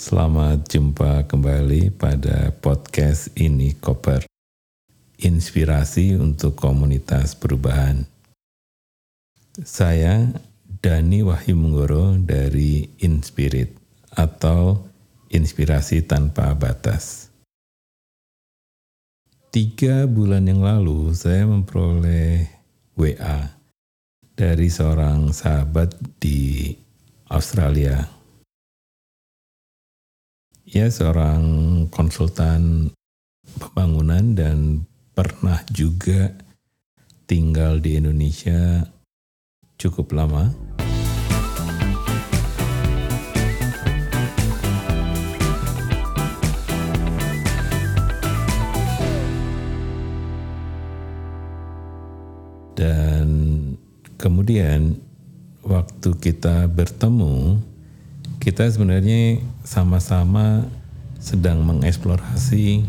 Selamat jumpa kembali pada podcast ini Koper. Inspirasi untuk komunitas perubahan. Saya Dani Wahyu dari Inspirit atau Inspirasi Tanpa Batas. Tiga bulan yang lalu saya memperoleh WA dari seorang sahabat di Australia. Ya, seorang konsultan pembangunan dan pernah juga tinggal di Indonesia cukup lama. Dan kemudian waktu kita bertemu, kita sebenarnya sama-sama sedang mengeksplorasi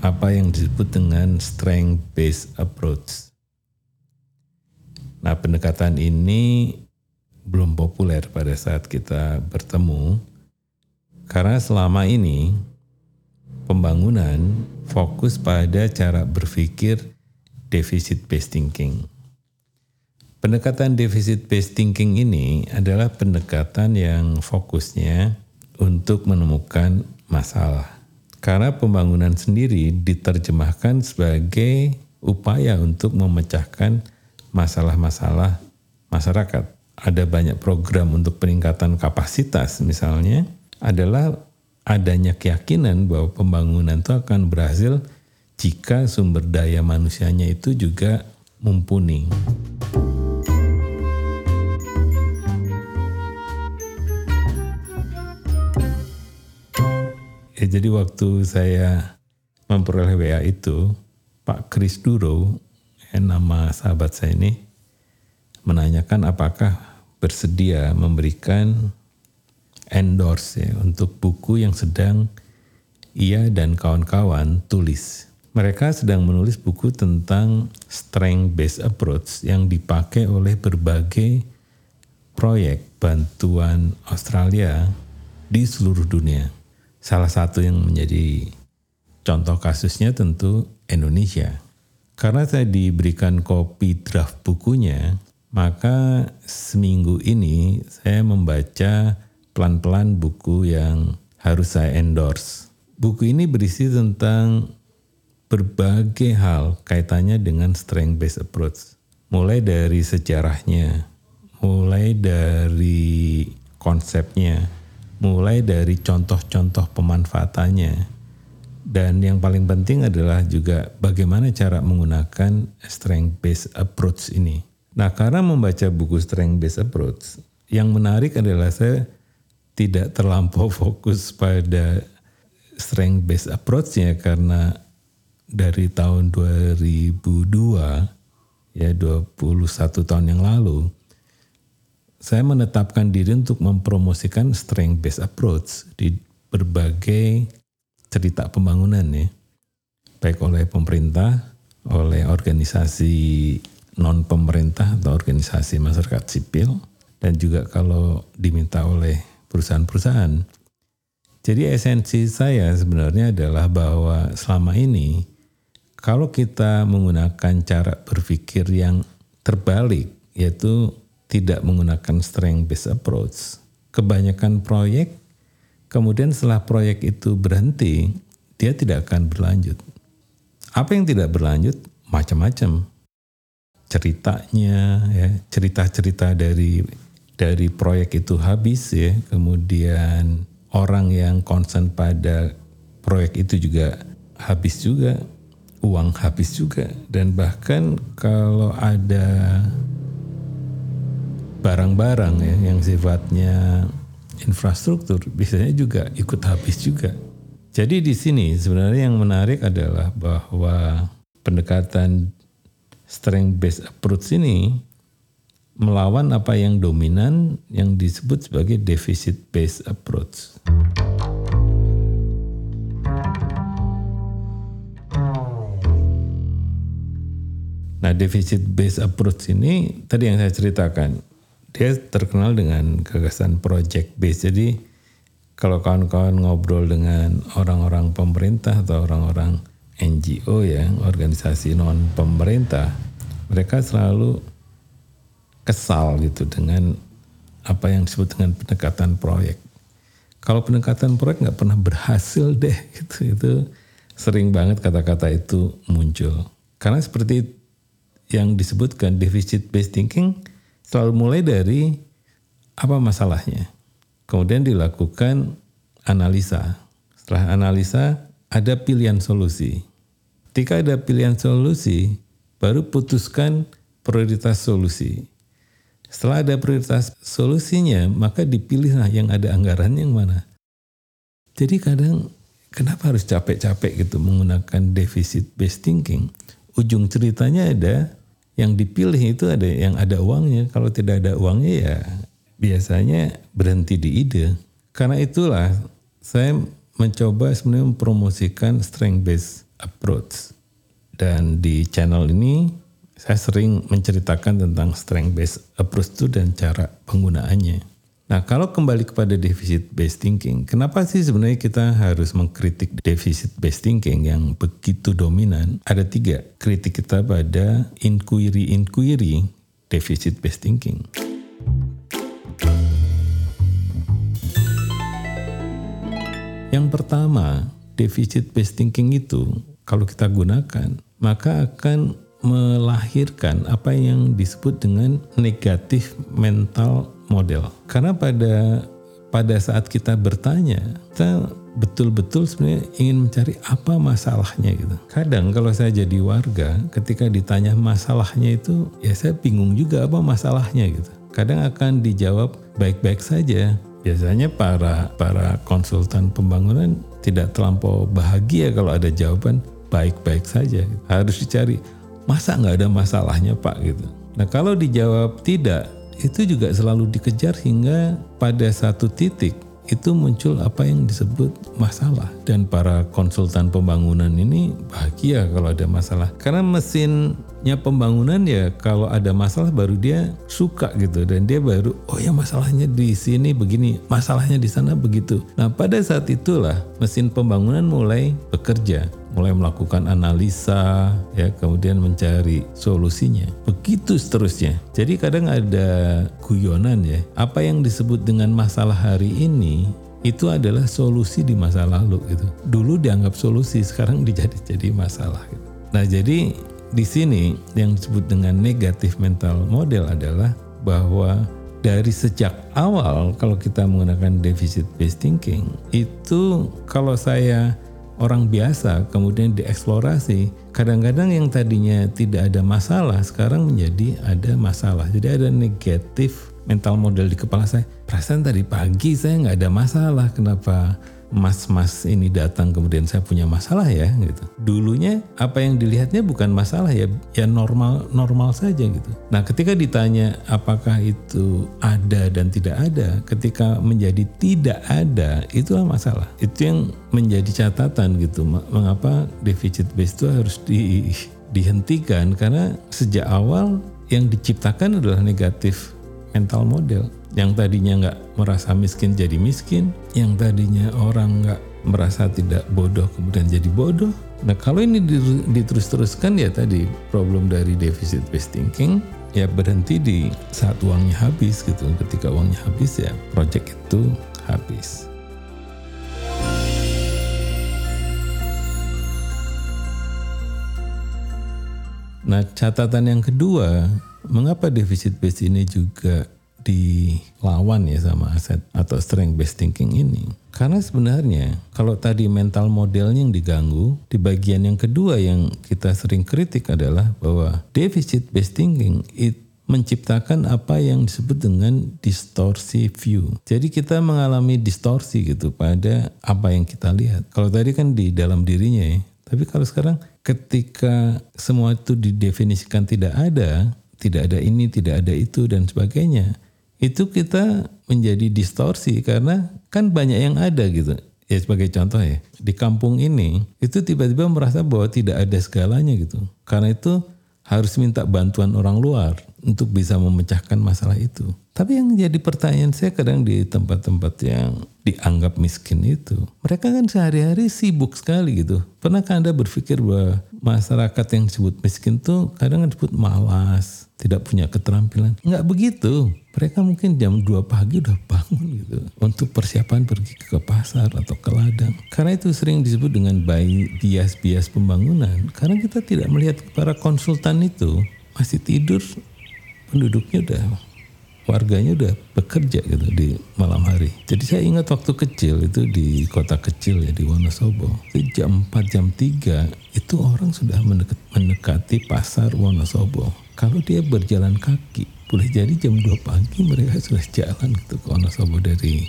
apa yang disebut dengan strength based approach. Nah, pendekatan ini belum populer pada saat kita bertemu karena selama ini pembangunan fokus pada cara berpikir deficit based thinking. Pendekatan deficit based thinking ini adalah pendekatan yang fokusnya untuk menemukan masalah. Karena pembangunan sendiri diterjemahkan sebagai upaya untuk memecahkan masalah-masalah masyarakat. Ada banyak program untuk peningkatan kapasitas misalnya adalah adanya keyakinan bahwa pembangunan itu akan berhasil jika sumber daya manusianya itu juga mumpuni. Ya, jadi waktu saya memperoleh WA itu, Pak Kris Duro, yang nama sahabat saya ini, menanyakan apakah bersedia memberikan endorse ya, untuk buku yang sedang ia dan kawan-kawan tulis. Mereka sedang menulis buku tentang strength based approach yang dipakai oleh berbagai proyek bantuan Australia di seluruh dunia. Salah satu yang menjadi contoh kasusnya tentu Indonesia. Karena saya diberikan kopi draft bukunya, maka seminggu ini saya membaca pelan-pelan buku yang harus saya endorse. Buku ini berisi tentang berbagai hal kaitannya dengan strength based approach. Mulai dari sejarahnya, mulai dari konsepnya, mulai dari contoh-contoh pemanfaatannya. Dan yang paling penting adalah juga bagaimana cara menggunakan strength based approach ini. Nah, karena membaca buku strength based approach, yang menarik adalah saya tidak terlampau fokus pada strength based approach-nya karena dari tahun 2002 ya 21 tahun yang lalu saya menetapkan diri untuk mempromosikan strength based approach di berbagai cerita pembangunan ya. Baik oleh pemerintah, oleh organisasi non pemerintah atau organisasi masyarakat sipil dan juga kalau diminta oleh perusahaan-perusahaan. Jadi esensi saya sebenarnya adalah bahwa selama ini kalau kita menggunakan cara berpikir yang terbalik yaitu tidak menggunakan strength based approach. Kebanyakan proyek kemudian setelah proyek itu berhenti, dia tidak akan berlanjut. Apa yang tidak berlanjut? Macam-macam. Ceritanya ya, cerita-cerita dari dari proyek itu habis ya, kemudian orang yang konsen pada proyek itu juga habis juga, uang habis juga dan bahkan kalau ada barang-barang ya yang sifatnya infrastruktur biasanya juga ikut habis juga. Jadi di sini sebenarnya yang menarik adalah bahwa pendekatan strength based approach ini melawan apa yang dominan yang disebut sebagai deficit based approach. Nah, deficit based approach ini tadi yang saya ceritakan dia terkenal dengan gagasan project base. Jadi kalau kawan-kawan ngobrol dengan orang-orang pemerintah atau orang-orang NGO ya, organisasi non pemerintah, mereka selalu kesal gitu dengan apa yang disebut dengan pendekatan proyek. Kalau pendekatan proyek nggak pernah berhasil deh, gitu itu sering banget kata-kata itu muncul. Karena seperti yang disebutkan deficit based thinking selalu mulai dari apa masalahnya Kemudian dilakukan analisa. Setelah analisa ada pilihan solusi. Ketika ada pilihan solusi, baru putuskan prioritas solusi. Setelah ada prioritas solusinya, maka dipilihlah yang ada anggaran yang mana. Jadi kadang kenapa harus capek-capek gitu menggunakan deficit based thinking? Ujung ceritanya ada yang dipilih itu ada yang ada uangnya. Kalau tidak ada uangnya ya biasanya berhenti di ide. Karena itulah saya mencoba sebenarnya mempromosikan strength based approach. Dan di channel ini saya sering menceritakan tentang strength based approach itu dan cara penggunaannya. Nah, kalau kembali kepada deficit based thinking, kenapa sih sebenarnya kita harus mengkritik deficit based thinking yang begitu dominan? Ada tiga kritik kita pada inquiry-inquiry deficit based thinking. Yang pertama, deficit based thinking itu kalau kita gunakan, maka akan melahirkan apa yang disebut dengan negatif mental model. Karena pada pada saat kita bertanya, kita betul-betul sebenarnya ingin mencari apa masalahnya gitu. Kadang kalau saya jadi warga, ketika ditanya masalahnya itu, ya saya bingung juga apa masalahnya gitu. Kadang akan dijawab baik-baik saja, biasanya para para konsultan pembangunan tidak terlampau bahagia kalau ada jawaban baik-baik saja. Harus dicari masa nggak ada masalahnya Pak gitu. Nah kalau dijawab tidak, itu juga selalu dikejar hingga pada satu titik itu muncul apa yang disebut masalah. Dan para konsultan pembangunan ini bahagia kalau ada masalah. Karena mesinnya pembangunan ya kalau ada masalah baru dia suka gitu dan dia baru oh ya masalahnya di sini begini masalahnya di sana begitu. Nah pada saat itulah mesin pembangunan mulai bekerja mulai melakukan analisa ya kemudian mencari solusinya. Begitu seterusnya. Jadi kadang ada guyonan ya. Apa yang disebut dengan masalah hari ini itu adalah solusi di masa lalu gitu. Dulu dianggap solusi sekarang dijadi jadi masalah gitu. nah jadi di sini yang disebut dengan negatif mental model adalah bahwa dari sejak awal kalau kita menggunakan deficit based thinking itu kalau saya orang biasa kemudian dieksplorasi kadang-kadang yang tadinya tidak ada masalah sekarang menjadi ada masalah. Jadi ada negatif mental model di kepala saya. Perasaan tadi pagi saya nggak ada masalah kenapa mas-mas ini datang kemudian saya punya masalah ya gitu. Dulunya apa yang dilihatnya bukan masalah ya ya normal normal saja gitu. Nah, ketika ditanya apakah itu ada dan tidak ada, ketika menjadi tidak ada itulah masalah. Itu yang menjadi catatan gitu. Mengapa deficit base itu harus di, dihentikan karena sejak awal yang diciptakan adalah negatif mental model yang tadinya nggak merasa miskin jadi miskin, yang tadinya orang nggak merasa tidak bodoh kemudian jadi bodoh. Nah kalau ini diterus-teruskan ya tadi problem dari deficit based thinking ya berhenti di saat uangnya habis gitu. Ketika uangnya habis ya project itu habis. Nah catatan yang kedua, mengapa deficit based ini juga dilawan ya sama aset atau strength based thinking ini. Karena sebenarnya kalau tadi mental modelnya yang diganggu, di bagian yang kedua yang kita sering kritik adalah bahwa deficit based thinking itu menciptakan apa yang disebut dengan distorsi view. Jadi kita mengalami distorsi gitu pada apa yang kita lihat. Kalau tadi kan di dalam dirinya ya. Tapi kalau sekarang ketika semua itu didefinisikan tidak ada, tidak ada ini, tidak ada itu dan sebagainya itu kita menjadi distorsi karena kan banyak yang ada gitu. Ya sebagai contoh ya, di kampung ini itu tiba-tiba merasa bahwa tidak ada segalanya gitu. Karena itu harus minta bantuan orang luar. untuk bisa memecahkan masalah itu. Tapi yang jadi pertanyaan saya kadang di tempat-tempat yang dianggap miskin itu, mereka kan sehari-hari sibuk sekali gitu. Pernahkah Anda berpikir bahwa masyarakat yang disebut miskin tuh kadang disebut malas, tidak punya keterampilan? Enggak begitu. Mereka mungkin jam 2 pagi udah bangun gitu untuk persiapan pergi ke pasar atau ke ladang. Karena itu sering disebut dengan bias-bias pembangunan. Karena kita tidak melihat para konsultan itu masih tidur penduduknya udah warganya udah bekerja gitu di malam hari. Jadi saya ingat waktu kecil itu di kota kecil ya di Wonosobo. Itu jam 4 jam 3 itu orang sudah mendekat, mendekati pasar Wonosobo. Kalau dia berjalan kaki, boleh jadi jam 2 pagi mereka sudah jalan gitu ke Wonosobo dari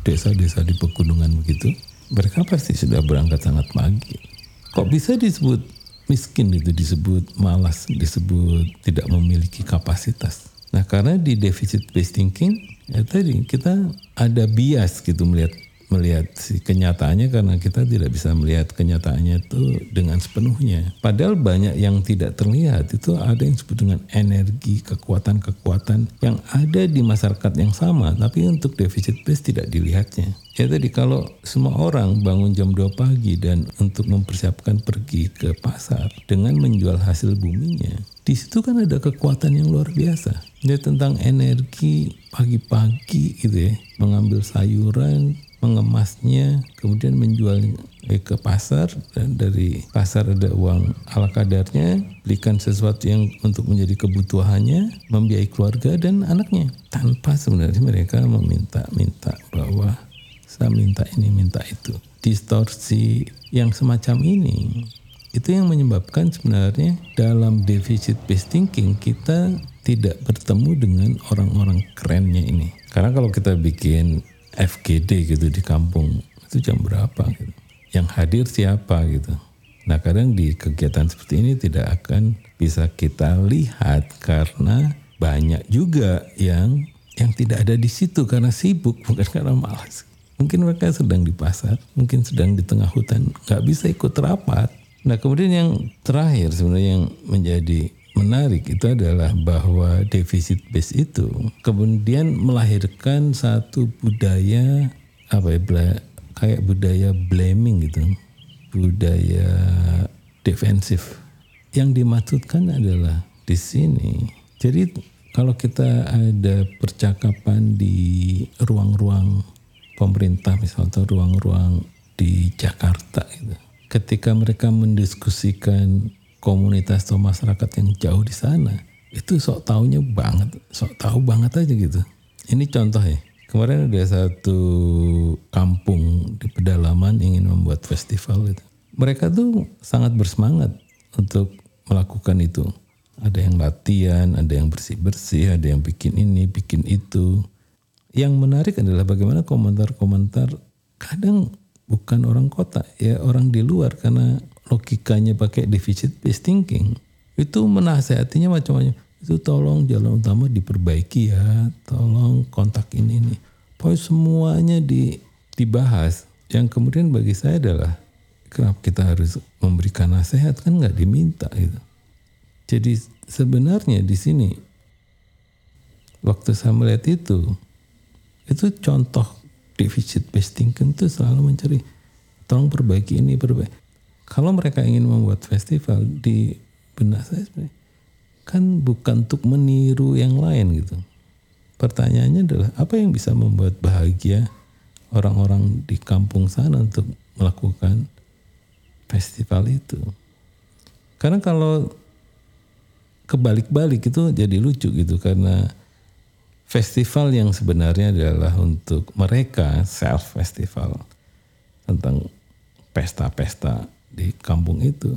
desa-desa di pegunungan begitu. Mereka pasti sudah berangkat sangat pagi. Kok bisa disebut miskin itu disebut malas, disebut tidak memiliki kapasitas. Nah karena di deficit based thinking ya tadi kita ada bias gitu melihat melihat kenyataannya karena kita tidak bisa melihat kenyataannya itu dengan sepenuhnya. Padahal banyak yang tidak terlihat itu ada yang disebut dengan energi, kekuatan-kekuatan yang ada di masyarakat yang sama tapi untuk defisit base tidak dilihatnya. Ya tadi kalau semua orang bangun jam 2 pagi dan untuk mempersiapkan pergi ke pasar dengan menjual hasil buminya, di situ kan ada kekuatan yang luar biasa. Dia tentang energi pagi-pagi gitu ya, mengambil sayuran, mengemasnya, kemudian menjual ke pasar dan dari pasar ada uang ala kadarnya, belikan sesuatu yang untuk menjadi kebutuhannya, membiayai keluarga dan anaknya. Tanpa sebenarnya mereka meminta-minta bahwa saya minta ini, minta itu. Distorsi yang semacam ini itu yang menyebabkan sebenarnya dalam deficit based thinking kita tidak bertemu dengan orang-orang kerennya ini. Karena kalau kita bikin FGD gitu di kampung itu jam berapa gitu. Yang hadir siapa gitu. Nah kadang di kegiatan seperti ini tidak akan bisa kita lihat karena banyak juga yang yang tidak ada di situ karena sibuk bukan karena malas. Mungkin mereka sedang di pasar, mungkin sedang di tengah hutan, nggak bisa ikut rapat. Nah kemudian yang terakhir sebenarnya yang menjadi menarik itu adalah bahwa defisit base itu kemudian melahirkan satu budaya apa ya kayak budaya blaming gitu. Budaya defensif. Yang dimaksudkan adalah di sini. Jadi kalau kita ada percakapan di ruang-ruang pemerintah misalnya ruang-ruang di Jakarta gitu ketika mereka mendiskusikan komunitas atau masyarakat yang jauh di sana itu sok taunya banget, sok tahu banget aja gitu. Ini contoh ya. Kemarin ada satu kampung di pedalaman ingin membuat festival itu. Mereka tuh sangat bersemangat untuk melakukan itu. Ada yang latihan, ada yang bersih-bersih, ada yang bikin ini, bikin itu. Yang menarik adalah bagaimana komentar-komentar kadang bukan orang kota, ya orang di luar karena logikanya pakai deficit based thinking. Itu menasehatinya macam-macam. Itu tolong jalan utama diperbaiki ya. Tolong kontak ini ini. Pokoknya semuanya di, dibahas. Yang kemudian bagi saya adalah kenapa kita harus memberikan nasihat? Kan nggak diminta gitu. Jadi sebenarnya di sini waktu saya melihat itu itu contoh deficit based thinking itu selalu mencari tolong perbaiki ini perbaiki kalau mereka ingin membuat festival di benak saya sebenarnya kan bukan untuk meniru yang lain gitu. Pertanyaannya adalah apa yang bisa membuat bahagia orang-orang di kampung sana untuk melakukan festival itu. Karena kalau kebalik-balik itu jadi lucu gitu karena festival yang sebenarnya adalah untuk mereka self festival tentang pesta-pesta di kampung itu.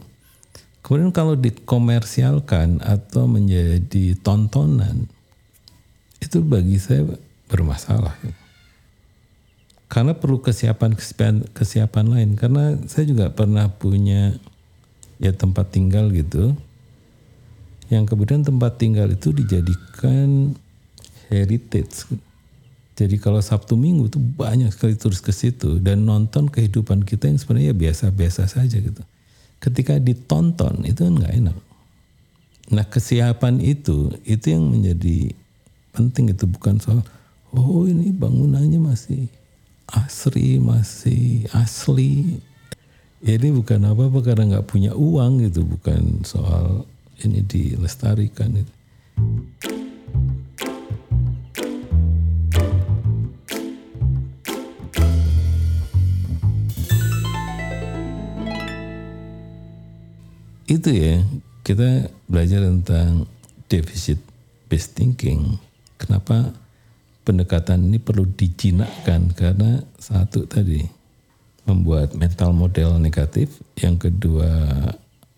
Kemudian kalau dikomersialkan atau menjadi tontonan, itu bagi saya bermasalah. Karena perlu kesiapan kesiapan kesiapan lain. Karena saya juga pernah punya ya tempat tinggal gitu, yang kemudian tempat tinggal itu dijadikan heritage. Jadi kalau Sabtu Minggu itu banyak sekali turis ke situ dan nonton kehidupan kita yang sebenarnya biasa-biasa saja gitu. ketika ditonton itu kan nggak enak. Nah kesiapan itu itu yang menjadi penting itu bukan soal oh ini bangunannya masih asri masih asli. Ya, ini bukan apa-apa karena nggak punya uang gitu bukan soal ini dilestarikan itu. Itu ya kita belajar tentang deficit based thinking. Kenapa pendekatan ini perlu dijinakkan? Karena satu tadi membuat mental model negatif, yang kedua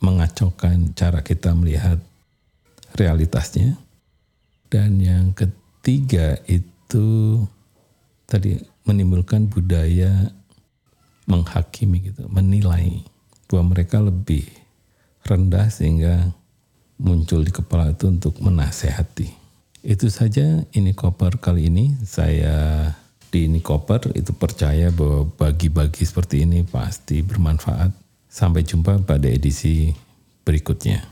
mengacaukan cara kita melihat realitasnya, dan yang ketiga itu tadi menimbulkan budaya menghakimi gitu, menilai bahwa mereka lebih rendah sehingga muncul di kepala itu untuk menasehati. Itu saja ini koper kali ini. Saya di ini koper itu percaya bahwa bagi-bagi seperti ini pasti bermanfaat. Sampai jumpa pada edisi berikutnya.